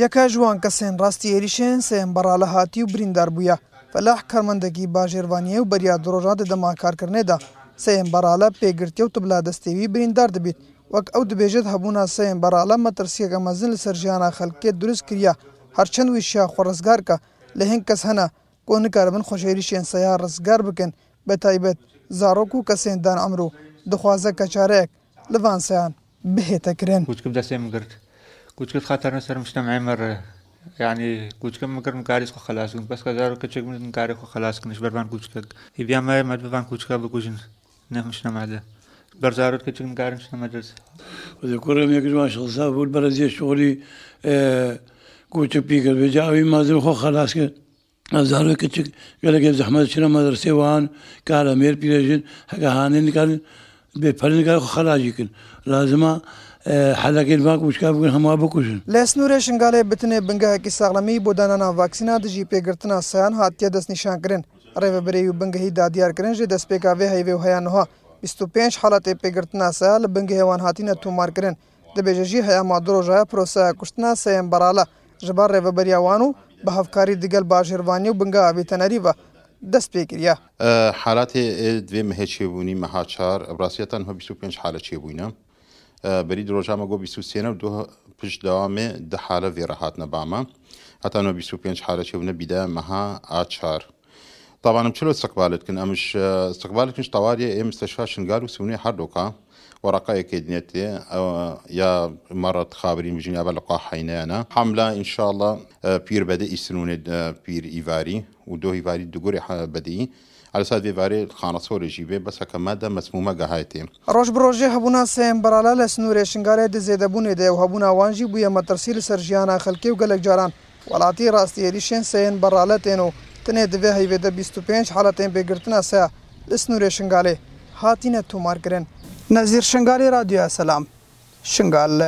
یەکە ژوان کەسێن ڕاستی عێریشێن سێن بەڕالەهاتی و بریندار بووە فەلاح کارمەندەکی باژێوانیە و بەریا درۆژا دەدەما کارکردنێدا سێن بەراالە پێگرتی و تبلا دەستێوی بریندار دەبیت وەک ئەو دەبێژێت هەبوونا سێن بەراالە مەترسیەکە مەزن لە سەرژیانە خەلکێت دروست کریە هەرچەند ویشیا خۆڕزگارکە لە هێنگ کەس هەنا کۆ نکار بن خۆشێریشێن سەیا ڕزگار بکەن بە تایبەت زارۆک و کەسێندان ئەمرۆ دخوازە کەچارەیەک لەوانسەیان بهێتەکرێن بچکم دەسێم گرت. कुछ कुछ खातर सर मुश्तम मर يعني كوچ كم مگر مکاری کو خلاص کن پس کزار کچ کم مکاری کو خلاص کنش بربان کوچ کگ ای بیا ما مد بربان کوچ کگ بکوچن نه مش نماده برزار کچ کم مکاری مش نماده وذكر لم يكن ما شاء الله برزي شغلي آه، كوچ بيگر بجاوي ما زل خو خلاص کن زار کچ گله گه زحمت شنه مدرسه وان کار مير پیرجن هغه هانين کار به فرن کار خلاص کن لازمه حەلەکەی باک وشکا بگەن هەما بکوژن لە سنوورێ شنگالێ بتنێ بنگایەکی ساغلەمی بۆ دانانا ڤاکسینا دژی پێگرتنا سایان هاتیە دەستنیشانکردن ڕێبەبرەی و بنگهی دادیارکردن ژێ دەستپێکاوێ هەیوێ و هەیانەوە 25 حالڵاتێ پێگرتنا سایە لە بنگ هێوان هاتیە تومارکردن دەبێژەژی هەیەما درۆژایە پرۆسایە کوشتنا سەیەم بەراە ژبار ڕێبەبەریاوان و بە هەفکاری دگەل باژێوانی و بنگاوی تەنەریە دەست پێکریا حالاتێ دوێ مهێ چێبوونی مەهاچار ڕاستەتان هە 25 حالە چێبووینە بەری درۆژامە گۆ سێنە و دو پشت داوامێ ده حالە ڤێرەهاتنە بامە هەتانەوە 25 حالەچێونە بیدا مەها ئاچار. طبعاام چلو استقبالتکن ئەمش استقبالتنش تەواریە ئێمەستەشفا شنگار و سونی هەردووکە وەڕقایەکە دێتێ یا مەڕەت خابری مژنیا بە لەقا حینەیەە حملا انشاءله پیر بەدە ئیسنونێ پیر ئیواری و دۆ هیواری دوگوری بەدی الاساس دیواری خانسور جیبه بس کما د مسمومه گهایتی روش بروجه هبونه سیم برالال سنور شنگاره د زیدبونه د هبونه وانجی بو یم ترسیل سرجیانا خلکی او گلک جاران ولاتی راستی ریشن سین برالتینو تنه د وی هیوه د 25 حالتین بګرتنه سه سنور شنگاله هاتینه تومار کرن نذیر شنگالی رادیو سلام شنگال